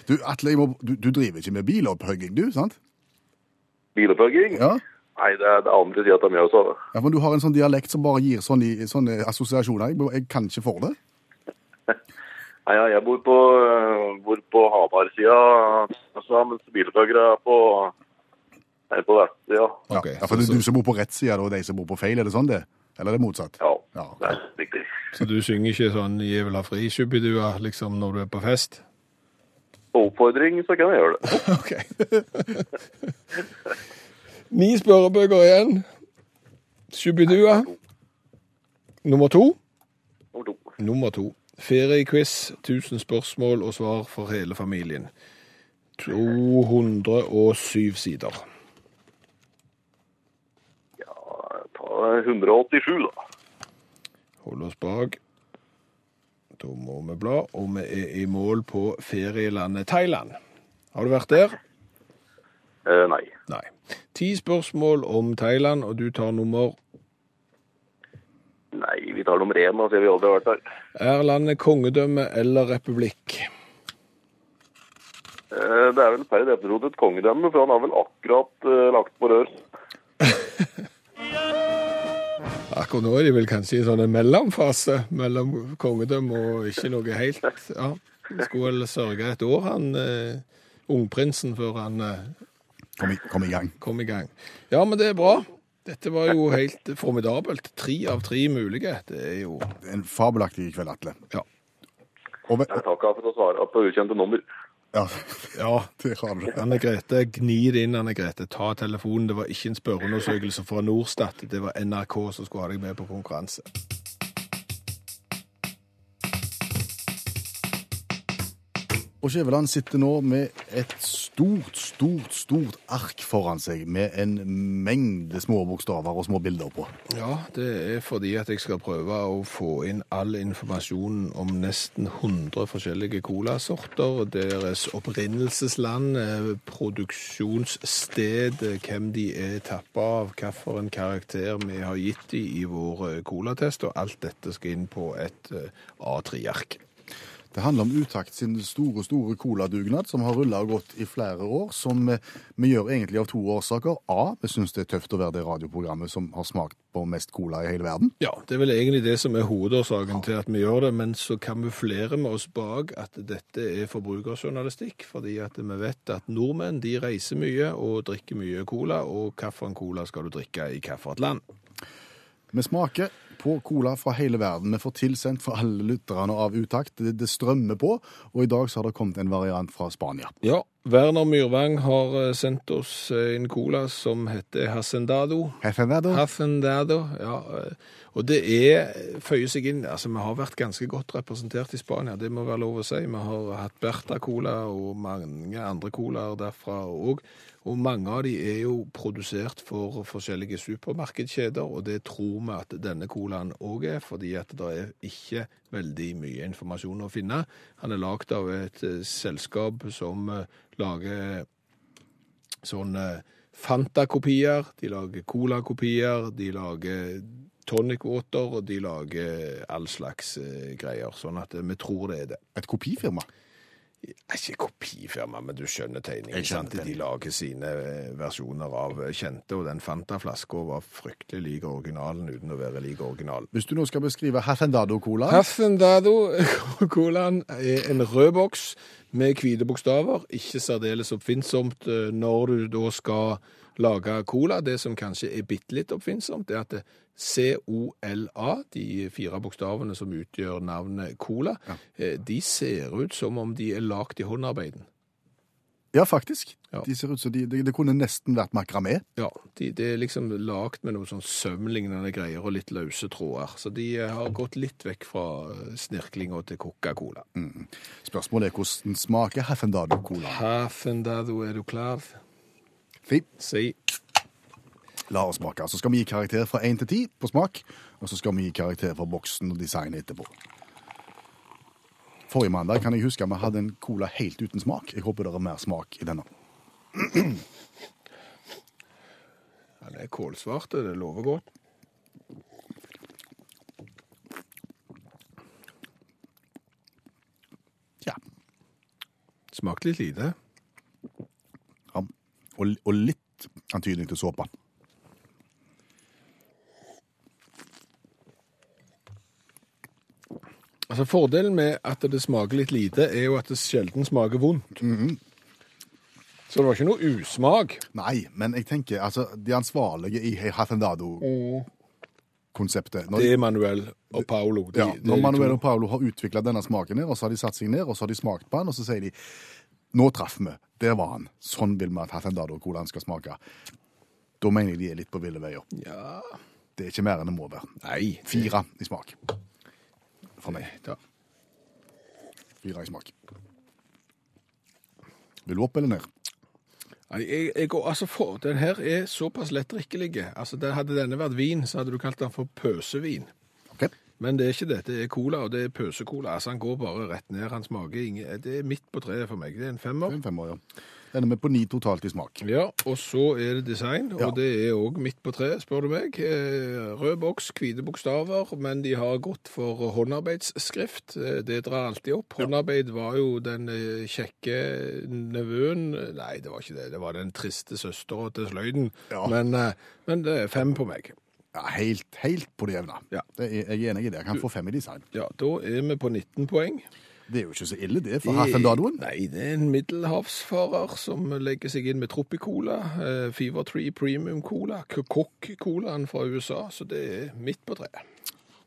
Du, Atle, du, du driver ikke med bilopphøgging, du, sant? Bilopphugging? Ja. Nei, det er det andre sida av Mjøsa. det. ja, men Du har en sånn dialekt som bare gir sånne, sånne assosiasjoner. Jeg, jeg kan ikke for det. Nei, ja, jeg bor på, øh, bor på Hamar-sida, altså, mens bilopphøggere er på, er på vestsida. Ja, Okay, ja, for det er du som bor på rett side, og de som bor på feil. Er det sånn det? Eller er det motsatt? Ja, Ja. det er riktig. Så du synger ikke sånn 'Jeg vil ha fri', Shubidua, liksom når du er på fest? På oppfordring så kan jeg gjøre det. Ok. Ni spørrebøker igjen. Shubidua. Nummer to. Nummer to. Nummer to. Feriequiz, 1000 spørsmål og svar for hele familien. 207 sider. Ja, ta 187 da. Hold oss bak. Da må vi bla, og vi er i mål på ferielandet Thailand. Har du vært der? Eh, nei. Nei. Ti spørsmål om Thailand, og du tar nummer vi tar nummer én, da, siden vi aldri har vært der. Er landet kongedømme eller republikk? Eh, det er vel per definisjon et kongedømme, for han har vel akkurat eh, lagt på rør. Akkurat nå er de vel kanskje i en sånn mellomfase mellom kongedømme og ikke noe helt ja. Skulle vel sørge et år, han eh, ungprinsen, før han Kom i, kom i gang. kom i gang. Ja, men det er bra. Dette var jo helt formidabelt. Tre av tre mulige. Det er jo En fabelaktig kveld, Atle. Ja. Og, med... Jeg takker for å svare på ukjente nummer. ja, Ja. det har du. Anne Grete, gni det inn, Anne Grete. Ta telefonen. Det var ikke en spørreundersøkelse fra Norstat. Det var NRK som skulle ha deg med på konkurranse. Og Skjæveland sitter nå med et stort, stort, stort ark foran seg med en mengde små bokstaver og små bilder på. Ja, det er fordi at jeg skal prøve å få inn all informasjonen om nesten 100 forskjellige colasorter, deres opprinnelsesland, eh, produksjonssted, hvem de er tappa av, hvilken karakter vi har gitt dem i vår eh, colatest, og alt dette skal inn på et eh, A3-ark. Det handler om Utakt sin store, store coladugnad som har rulla og gått i flere år, som eh, vi gjør egentlig av to årsaker. A, vi syns det er tøft å være det radioprogrammet som har smakt på mest cola i hele verden. Ja, det er vel egentlig det som er hovedårsaken til at vi gjør det, men så kamuflerer vi oss bak at dette er forbrukerjournalistikk, fordi at vi vet at nordmenn de reiser mye og drikker mye cola, og hvilken cola skal du drikke i hvilket land? Vi smaker på cola fra hele verden. Vi får tilsendt fra alle lytterne av Utakt. Det, det strømmer på, og i dag så har det kommet en variant fra Spania. Ja, Werner Myrvang har eh, sendt oss eh, en cola som heter Hacendado. Hacendado. Hacendado, ja. eh, Og det er, føyer seg inn, altså vi har vært ganske godt representert i Spania, det må være lov å si. Vi har hatt Berta Cola og mange andre colaer derfra òg. Og mange av de er jo produsert for forskjellige supermarkedskjeder, og det tror vi at denne colaen òg er, fordi at det er ikke veldig mye informasjon å finne. Han er lagd av et eh, selskap som eh, lager sånne Fanta-kopier, de lager Cola-kopier, de lager tonic-water, og de lager all slags eh, greier. Sånn at eh, vi tror det er det. Et kopifirma. Er ikke kopifirma, men du skjønner tegningen. Sant? De lager sine eh, versjoner av eh, kjente, og den Fanta-flaska var fryktelig lik originalen uten å være lik originalen. Hvis du nå skal beskrive Hafendado-colaen Hafendado-colaen er en rød boks med hvite bokstaver. Ikke særdeles oppfinnsomt eh, når du da skal lage cola. Det som kanskje er bitte litt oppfinnsomt, er at COLA, de fire bokstavene som utgjør navnet cola, ja. de ser ut som om de er lagd i håndarbeiden. Ja, faktisk. Ja. De ser ut som de, det, de, kunne nesten vært makramé. Ja, de, det er liksom lagd med noen sånn sømlignende greier og litt løse tråder. Så de eh, har gått litt vekk fra eh, snirklinga til Coca-Cola. Spørsmålet er hvordan smaker Haffendado-cola? Haffendado, er du klar? Fint. Si. La oss smake. Så skal vi gi karakter fra 1 til 10 på smak, og så skal vi gi karakter for boksen og designet etterpå. Forrige mandag kan jeg huske vi hadde en cola helt uten smak. Jeg håper det er mer smak i denne. Den er og det lover godt. Ja. Smakte litt lite. Og, og litt antydning til såpe. Altså Fordelen med at det smaker litt lite, er jo at det sjelden smaker vondt. Så det var ikke noe usmak. Nei, men jeg tenker altså, de ansvarlige i Hacendado-konseptet når, Det er Manuel og Paolo. De, ja, når Manuel og Paolo har utvikla denne smaken, her, og så har de satt seg ned og så har de smakt på den, og så sier de nå traff vi. Der var han. Sånn vil vi at Hacendado-colaen skal smake. Da mener jeg de er litt på ville veier. Ja, Det er ikke mer enn det må være. nei. Fire i smak. For meg. Da. Fire i smak. Vil du opp eller ned? Nei, Jeg, jeg går, altså for, Den her er såpass lettdrikkelig. Altså, hadde denne vært vin, så hadde du kalt den for pøsevin. Men det er ikke det. Det er cola, og det er pøsecola. Altså, han går bare rett ned. Han smaker ingen Det er midt på treet for meg. Det er en femmer. En femmer, ja. Ender med på ni totalt i smak. Ja, og så er det design, og Ja. det er òg midt på treet, spør du meg. Eh, Rød boks, hvite bokstaver, men de har gått for håndarbeidsskrift. Eh, Det drar alltid opp. Håndarbeid var jo den eh, kjekke nevøen Nei, det var ikke det. Det var den triste søstera til sløyden. Ja. Men, men det er fem på meg. Ja, helt, helt på det jevne. Ja. Det er, jeg er enig i det. Jeg kan få fem i design. Ja, da er vi på 19 poeng. Det er jo ikke så ille, det, for Hafendadoen. Nei, det er en middelhavsfarer som legger seg inn med Tropicola, eh, Fever Tree Premium Cola, Kokk-colaen fra USA, så det er midt på treet.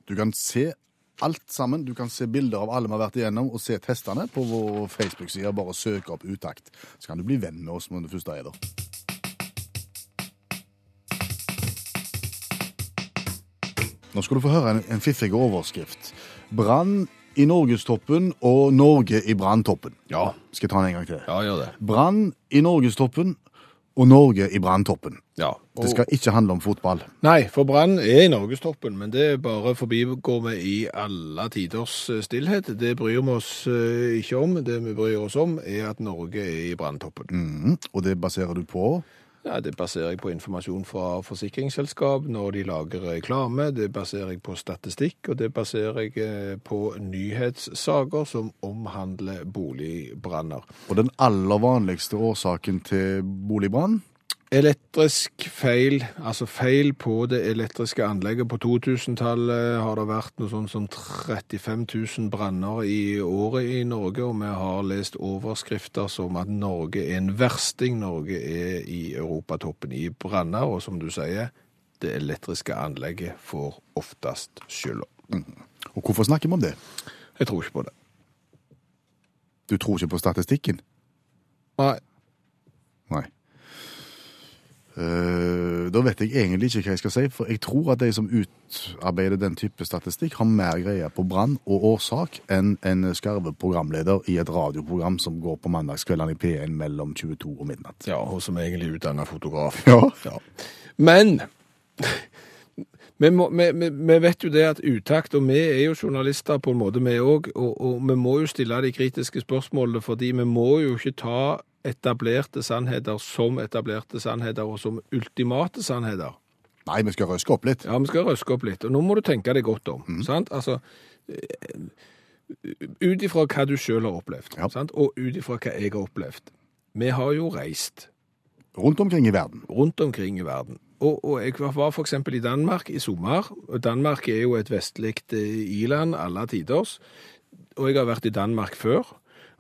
Du kan se alt sammen. Du kan se bilder av alle vi har vært igjennom, og se testene på vår Facebook-side. Bare søk opp Utakt. Så kan du bli venn med oss når du første er der. Nå skal du få høre en, en fiffig overskrift. Brann i norgestoppen og Norge i branntoppen. Ja. Skal jeg ta den en gang til? Ja, gjør det. Brann i norgestoppen og Norge i branntoppen. Ja. Det skal ikke handle om fotball. Nei, for Brann er i norgestoppen, men det bare forbigår vi i alle tiders eh, stillhet. Det bryr vi oss eh, ikke om. Det vi bryr oss om, er at Norge er i branntoppen. Mhm. Og det baserer du på Ja, det baserer jeg på informasjon fra forsikringsselskap når de lager reklame. Det baserer jeg på statistikk, og det baserer jeg eh, på nyhetssaker som omhandler boligbranner. Og den aller vanligste årsaken til boligbrann Elektrisk feil, altså feil på det elektriske anlegget. På 2000-tallet har det vært noe sånn som 35 000 branner i året i Norge, og vi har lest overskrifter som at Norge er en versting. Norge er i europatoppen i branner, og som du sier, det elektriske anlegget får oftest skylda. Og hvorfor snakker vi om det? Jeg tror ikke på det. Du tror ikke på statistikken? Nei, Nei. Eh, da vet jeg egentlig ikke hva jeg skal si, for jeg tror at de som utarbeider den type statistikk, har mer greie på brann og årsak enn en skarve programleder i et radioprogram som går på mandagskveldene i P1 mellom 22 og midnatt. ja, og som egentlig er utdannet fotograf. Ja. Ja. Men vi, må, vi, vi vet jo det at utakt, og vi er jo journalister på en måte, vi òg, og, og vi må jo stille de kritiske spørsmålene, fordi vi må jo ikke ta etablerte sannheter som etablerte sannheter, og som ultimate sannheter. Nei, vi skal røske opp litt. Ja, vi skal røske opp litt, og nå må du tenke deg godt om. sant? Altså, eh, ut ifra hva du sjøl har opplevd, Ja. sant? og ut ifra hva jeg har opplevd. Vi har jo reist Rundt omkring i verden. rundt omkring i verden. Og, og jeg var eksempel i Danmark i sommer. og Danmark er jo et vestlig eh, i-land alle tiders. Og jeg har vært i Danmark før.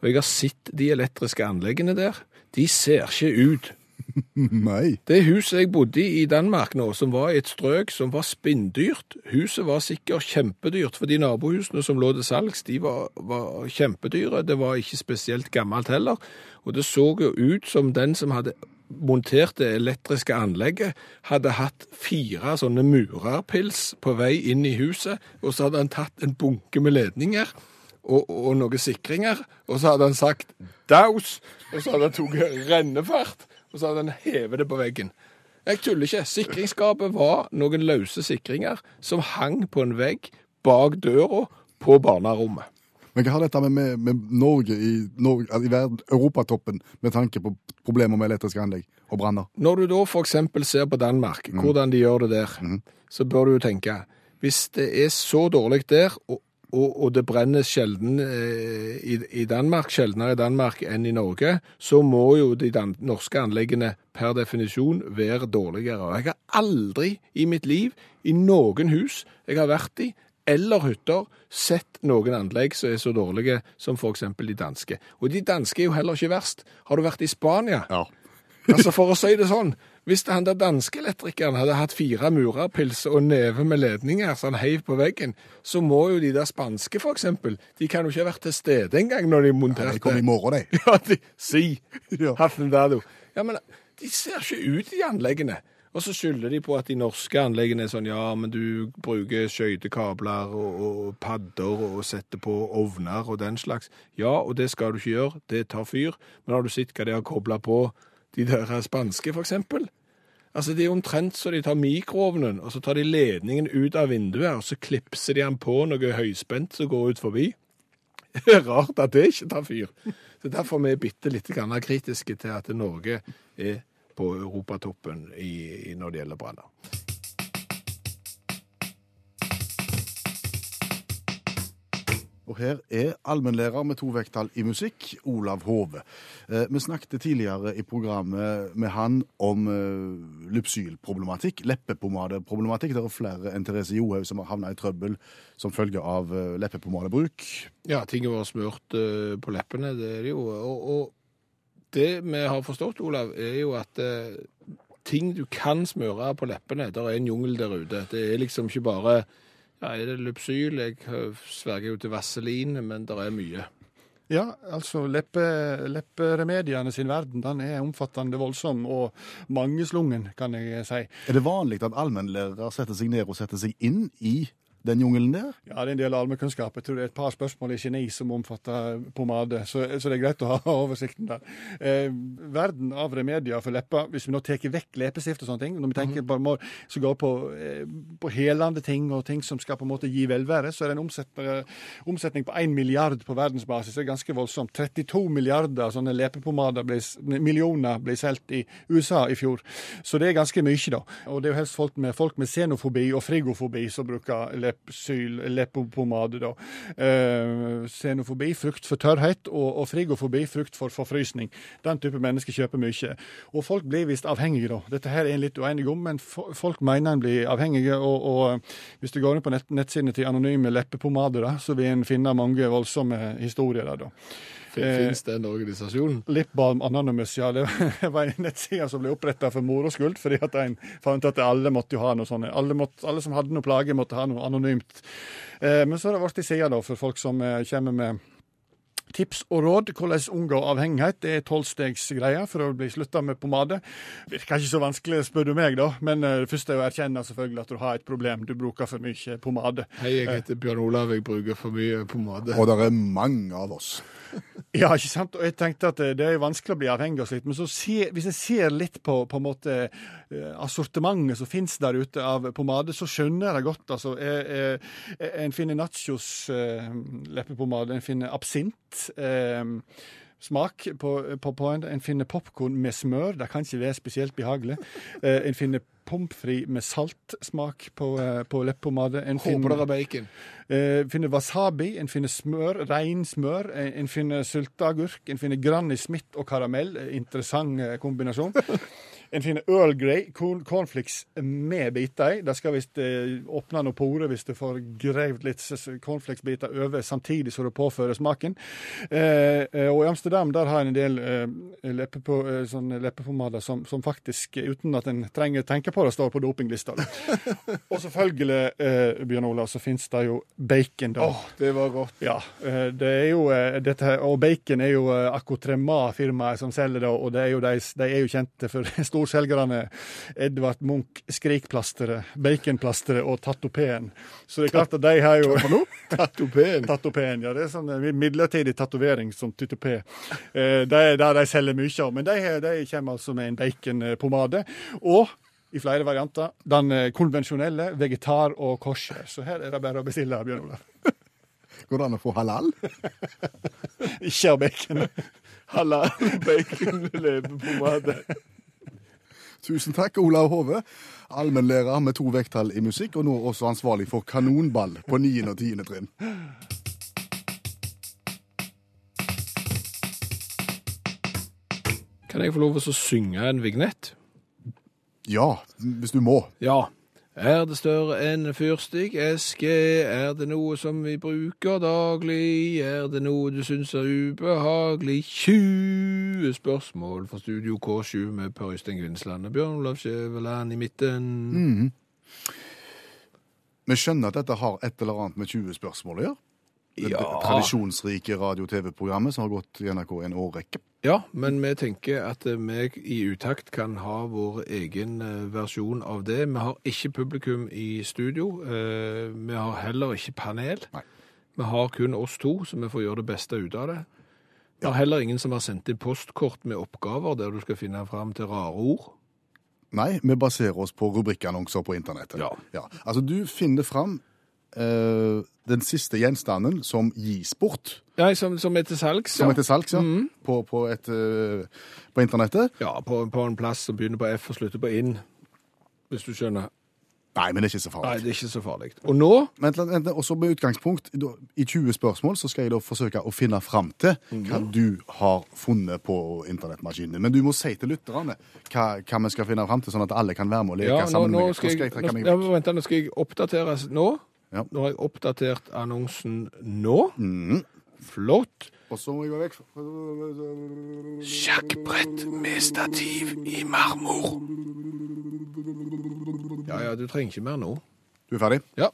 Og jeg har sett de elektriske anleggene der. De ser ikke ut. Nei. Det huset jeg bodde i i Danmark nå, som var i et strøk som var spinndyrt. Huset var sikkert kjempedyrt, for de nabohusene som lå til salgs, de var, var kjempedyre. Det var ikke spesielt gammelt heller. Og det så jo ut som den som hadde montert det elektriske anlegget, hadde hatt fire sånne murerpils på vei inn i huset, og så hadde han tatt en bunke med ledninger og, og noen sikringer, og så hadde han sagt daus, og så hadde han tatt rennefart, og så hadde han hevet det på veggen. Jeg tuller ikke. Sikringsskapet var noen løse sikringer som hang på en vegg bak døra på barnerommet. Men hva har dette med, med, med Norge, i, Norge altså i verden, europatoppen med tanke på problemer med elektriske anlegg og branner? Når du da eksempel ser på Danmark, hvordan de gjør det der, så bør du jo tenke, hvis det er så dårlig der, og, og, og det brenner sjelden eh, i, i Danmark, sjeldnere i Danmark enn i Norge, så må jo de norske anleggene per definisjon være dårligere. Og jeg har aldri i mitt liv, i noen hus jeg har vært i, eller hytter, sett noen anlegg som er så dårlige som eksempel de danske. Og de danske er jo heller ikke verst. Har du vært i Spania? Ja. Altså For å si det sånn, hvis han der danske elektrikeren hadde hatt fire murerpilser og neve med ledninger som han heiv på veggen, så må jo de der spanske, for eksempel, de kan jo ikke ha vært til stede engang når de monterte De kom i morgen, de. Ja, de, si! Ja. Hafnendado. Ja, men de ser ikke ut, de anleggene. Og så skylder de på at de norske anleggene er sånn, ja, men du bruker skøytekabler og, og padder og setter på ovner og den slags. Ja, og det skal du ikke gjøre, det tar fyr. Men har du sett hva de har koblet på de der spanske, for eksempel? Altså, det er omtrent så de tar mikroovnen, og så tar de ledningen ut av vinduet, og så klipser de den på noe høyspent som går ut forbi. Det er rart at det ikke tar fyr. Så derfor er vi bitte litt kritiske til at Norge er på europatoppen når det gjelder branner. Og her er allmennlærer med to vekttall i musikk, Olav Hove. Eh, vi snakket tidligere i programmet med han om eh, lypsylproblematikk, leppepomadeproblematikk. Det er flere enn Therese Johaug som har havna i trøbbel som følge av eh, leppepomadebruk. Ja, ting var smurt eh, på leppene, det er det jo. Og, og det vi har forstått, Olav, er jo at ting du kan smøre på leppene, der er en jungel der ute. Det er liksom ikke bare ja, er det Lypsyl? Jeg sverger jo til Vaseline, men det er mye. Ja, altså leppe, lepperemediene sin verden den er omfattende, voldsom og mangeslungen, kan jeg si. Er det vanlig at allmennlærere setter seg ned og setter seg inn i den jungelen der? Ja, det er en del allmennkunnskap. Jeg tror det er et par spørsmål i kjemi som omfatter pomade, så, så det er greit å ha oversikten der. Eh, verden av remedier for lepper, hvis vi nå tar vekk leppestift og sånne ting, når vi tenker på må, så går på, eh, på helende ting og ting som skal på en måte gi velvære, så er det en omsetning, omsetning på 1 milliard på verdensbasis. Det er ganske voldsomt. 32 milliarder sånne leppepomader, ble, millioner, ble solgt i USA i fjor. Så det er ganske mye, da. Og det er jo helst folk med, folk med xenofobi og frigofobi som bruker leppsyl, leppepomade, da. Eh, xenofobi, frykt for tørrhet, og, og frigofobi, frykt for forfrysning. Den type mennesker kjøper mye. Og folk blir visst avhengige, da. Dette her er en litt uenig om, men fo- folk mener en blir avhengige. Og, og hvis du går inn på nett, nettsidene til Anonyme leppepomader, da, så vil en finne mange voldsomme historier der, da. Fins den organisasjonen? Lip Balm Anonymous, ja. Det var en nettside som ble oppretta for moro skyld, fordi at en fant at alle måtte jo ha noe sånt. Alle, måtte, alle som hadde noe plage, måtte ha noe anonymt. Eh, men så har det blitt ei side da, for folk som eh, kommer med Tips og råd hvordan unngå avhengighet. Det er tolvstegsgreia for å bli slutta med pomade. Virker ikke så vanskelig, spør du meg, da. Men eh, det første er å erkjenne selvfølgelig at du har et problem. Du bruker for mye pomade. Hei, jeg heter Bjørn Olav, jeg bruker for mye pomade. Og det er mange av oss. Ja, ikke sant? Og jeg tenkte at eh, det er vanskelig å bli avhengig av slikt. Men se, hvis jeg ser litt på, på en måte eh, assortimentet som finnes der ute av pomade, så skjønner jeg det godt. Altså, jeg, jeg, en finner nachos eh, en finner absint. Eh, Smak på, på, på en. Finner popkorn med smør. Det kan ikke være spesielt behagelig. Eh, en finner pommes frites med saltsmak på, eh, på leppepomade. En Håper det er bacon. Eh, finner wasabi, en finner smør, reinsmør, en, en finner sylteagurk, en finner Granny Smith og karamell. eh, Interessant eh, kombinasjon. En finner Earl Grey, corn, cornflakes med biter i. De skal visst eh, åpne noen porer hvis du får gravd litt cornflakesbiter over samtidig som du påfører smaken. Eh, eh, og i Amsterdam der har en en del eh, leppepo, eh, leppepomader som, som faktisk, eh, uten at en trenger å tenke på det, står på dopinglista. og selvfølgelig, eh, Bjørn Olav, så finnes det jo bacon, da. Åh, det var godt. Ja, det er jo dette og bacon er jo Akotrema-firmaet som selger det, og det er jo de, de er jo kjente for storselgerne Edvard Munch Skrikplasteret, Baconplasteret og Tatopeen. Så det er klart at de har jo Tatopeen. Tatopeen, ja. Det er sånn eh, midlertidig tatovering som tytopé. Eh, Det er der de selger mye av. Men de, de kommer altså med en baconpomade. Og i flere varianter. Den eh, konvensjonelle, vegetar og kosher. Så her er det bare å bestille, Bjørn Olav. Går det an å få halal? Ikke av bacon. Halal bacon leppepomade. Tusen takk, Olav Hove. Allmennlærer med to vekttall i musikk, og nå også ansvarlig for kanonball på 9. og 10. trinn. Kan jeg få lov til å synge en vignett? Ja, hvis du må. Ja. Er det større enn en fyrstikkeske? Er det noe som vi bruker daglig? Er det noe du syns er ubehagelig? 20 spørsmål fra Studio K7 med Per Øystein Kvinnsland og Bjørn Olav Skjæveland i midten. Vi skjønner at dette har et eller annet med 20 spørsmål å gjøre. Det Ja. tradisjonsrike radio-TV-programmet som har gått i NRK en årrekke. Ja, men vi tenker at eh, vi i utakt kan ha vår egen eh, versjon av det. Vi har ikke publikum i studio. eh, Vi har heller ikke panel. Nei. Vi har kun oss to, så vi får gjøre det beste ut av det. Vi har heller ingen som har sendt inn postkort med oppgaver der du skal finne fram til rare ord. Nei, vi baserer oss på rubrikkannonser på internettet. Ja. Altså, du finner fram eh, den siste gjenstanden som gis bort, Ja, som, som er til salgs. som Ja, er til salgs, ja, på, på, et, uh, på internettet. ja på, på en plass som begynner på F og slutter på inn, hvis du skjønner. Nei, men det er ikke så Nei, farlig. det er ikke så farlig. Og nå Vent, vent, og så med utgangspunkt I 20 spørsmål så skal jeg da forsøke å finne fram til hva du har funnet på internettmaskinen. Men du må si til lytterne hva, hva vi skal finne fram til, sånn at alle kan være med og leke Ja, nå, sammen. nå skal jeg, nå, meg ja, vekk. men vent, nå skal jeg oppdatere nå. Ja. Nå har jeg oppdatert annonsen nå. Mm. Flott. Og så må jeg gå vekk. Sjakkbrett med stativ i marmor. Ja, ja, du trenger ikke mer nå. Du er ferdig? Ja.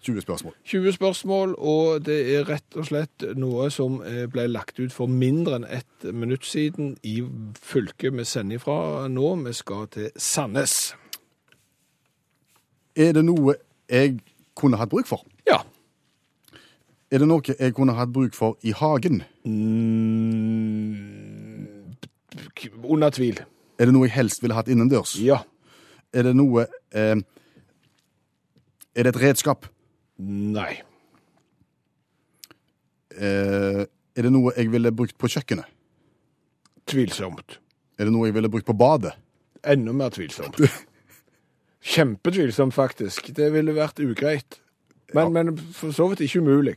20 spørsmål. 20 spørsmål, og det er rett og slett noe som eh, ble lagt ut for mindre enn ett minutt siden i fylket vi sender ifra nå. Vi skal til Sandnes. Er det noe jeg kunne hatt bruk for? Ja. Er det noe jeg kunne hatt bruk for i hagen? Mm, under tvil. Er det noe jeg helst ville hatt innendørs? Ja. Er det noe eh, Er det et redskap? Nei. Eh, er det noe jeg ville brukt på kjøkkenet? Tvilsomt. Er det noe jeg ville brukt på badet? Enda mer tvilsomt. Kjempetvilsomt, faktisk. Det ville vært ugreit. Men, men for så vidt ikke umulig.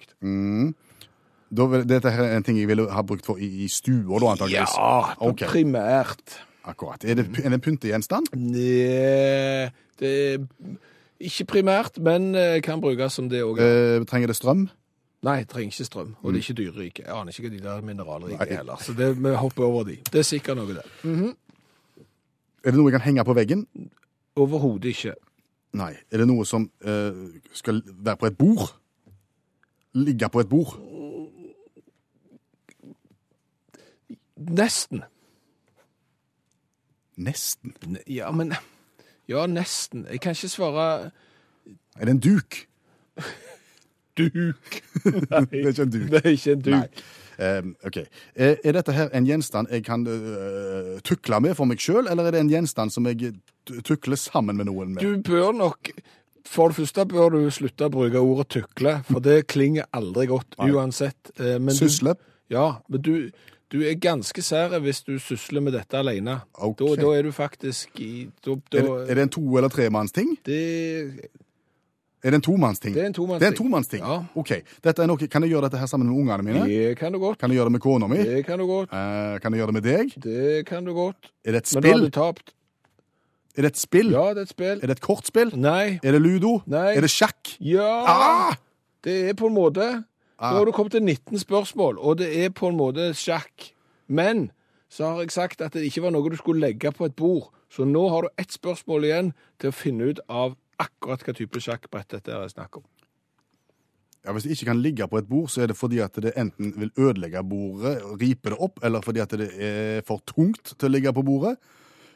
Da vil, dette her er en ting jeg ville ha brukt for i, i stuer, da, antakeligvis. Ja, Ok. primært. Akkurat. Er det, er det en pyntegjenstand? Nei, det er ikke primært, men eh, kan brukes som det òg. Eh, trenger det strøm? Nei, trenger ikke strøm. Og det er ikke dyrerike. Jeg aner ikke hva de der mineralrike Nei. er heller. Så det, vi hopper over de. Det er sikkert noe, det. Er det noe jeg kan henge på veggen? Overhodet ikke. Nei. Er det noe som eh, skal være på et bord? Ligge på et bord? Nesten. Nesten. Ne- Ja, men Ja, nesten. Jeg kan ikke svare Er det en duk? duk. Det er ikke en duk. Det er ikke en duk. Nei. Eh, ok. Er, er dette her en gjenstand jeg kan eh, tukle med for meg sjøl, eller er det en gjenstand som jeg t- tukler sammen med noen med? Du bør nok For det første bør du slutte å bruke ordet tukle, for det klinger aldri godt Nei. uansett. Men Sysle? du, ja, men du, du er ganske sær hvis du sysler med dette alene. Okay. Da, da er du faktisk i da, da, Er det, er det en to- eller tremannsting? det, Er det en tomannsting? Det er en tomannsting. Det er en tomannsting? Ja. OK. Dette er noe, kan jeg gjøre dette her sammen med ungene mine? det kan du godt. Kan jeg gjøre det med kona mi? Det kan du godt. Eh, kan jeg gjøre det med deg? Det kan du godt. Er det et spill? Men da har du tapt. Er det et spill? Ja, det er et spill. Er det et kortspill? Nei. Er det ludo? Nei. Er det sjakk? Ja! Ah! Det er på en måte Ah. Nå har du kommet til 19 spørsmål, og det er på en måte sjakk. Men så har jeg sagt at det ikke var noe du skulle legge på et bord. Så nå har du ett spørsmål igjen til å finne ut av akkurat hva type sjakkbrett dette er snakk om. Ja, Hvis det ikke kan ligge på et bord, så er det fordi at det enten vil ødelegge bordet, ripe det opp, eller fordi at det er for tungt til å ligge på bordet.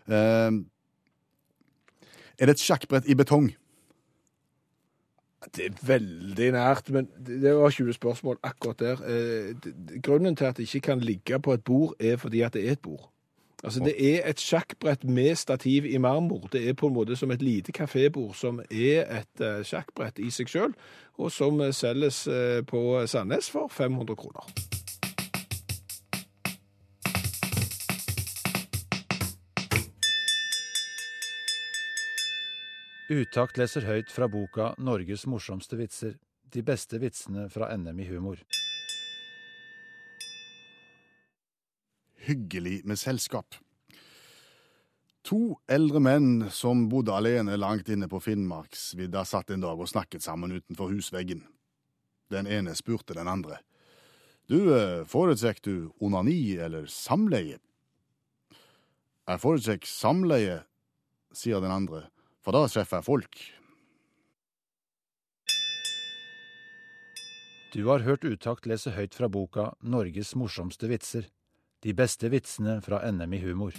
Eh, er det et sjakkbrett i betong? Det er veldig nært, men det var 20 spørsmål akkurat der. Eh, Grunnen til at det ikke kan ligge på et bord, er fordi at det er et bord. Altså, Det er et sjakkbrett med stativ i marmor. Det er på en måte som et lite kafébord som er et eh, sjakkbrett i seg sjøl, og som selges eh, på Sandnes for 500 kroner. Utakt leser høyt fra boka 'Norges morsomste vitser'. De beste vitsene fra NM i humor. Hyggelig med selskap. To eldre menn som bodde alene langt inne på Finnmarksvidda, satt en dag og snakket sammen utenfor husveggen. Den ene spurte den andre. Du, eh, foretrekker du onani eller samleie? Jeg foretrekker samleie, sier den andre, for da treffer jeg folk. Du har hørt Utakt lese høyt fra boka 'Norges morsomste vitser'. De beste vitsene fra NM i humor.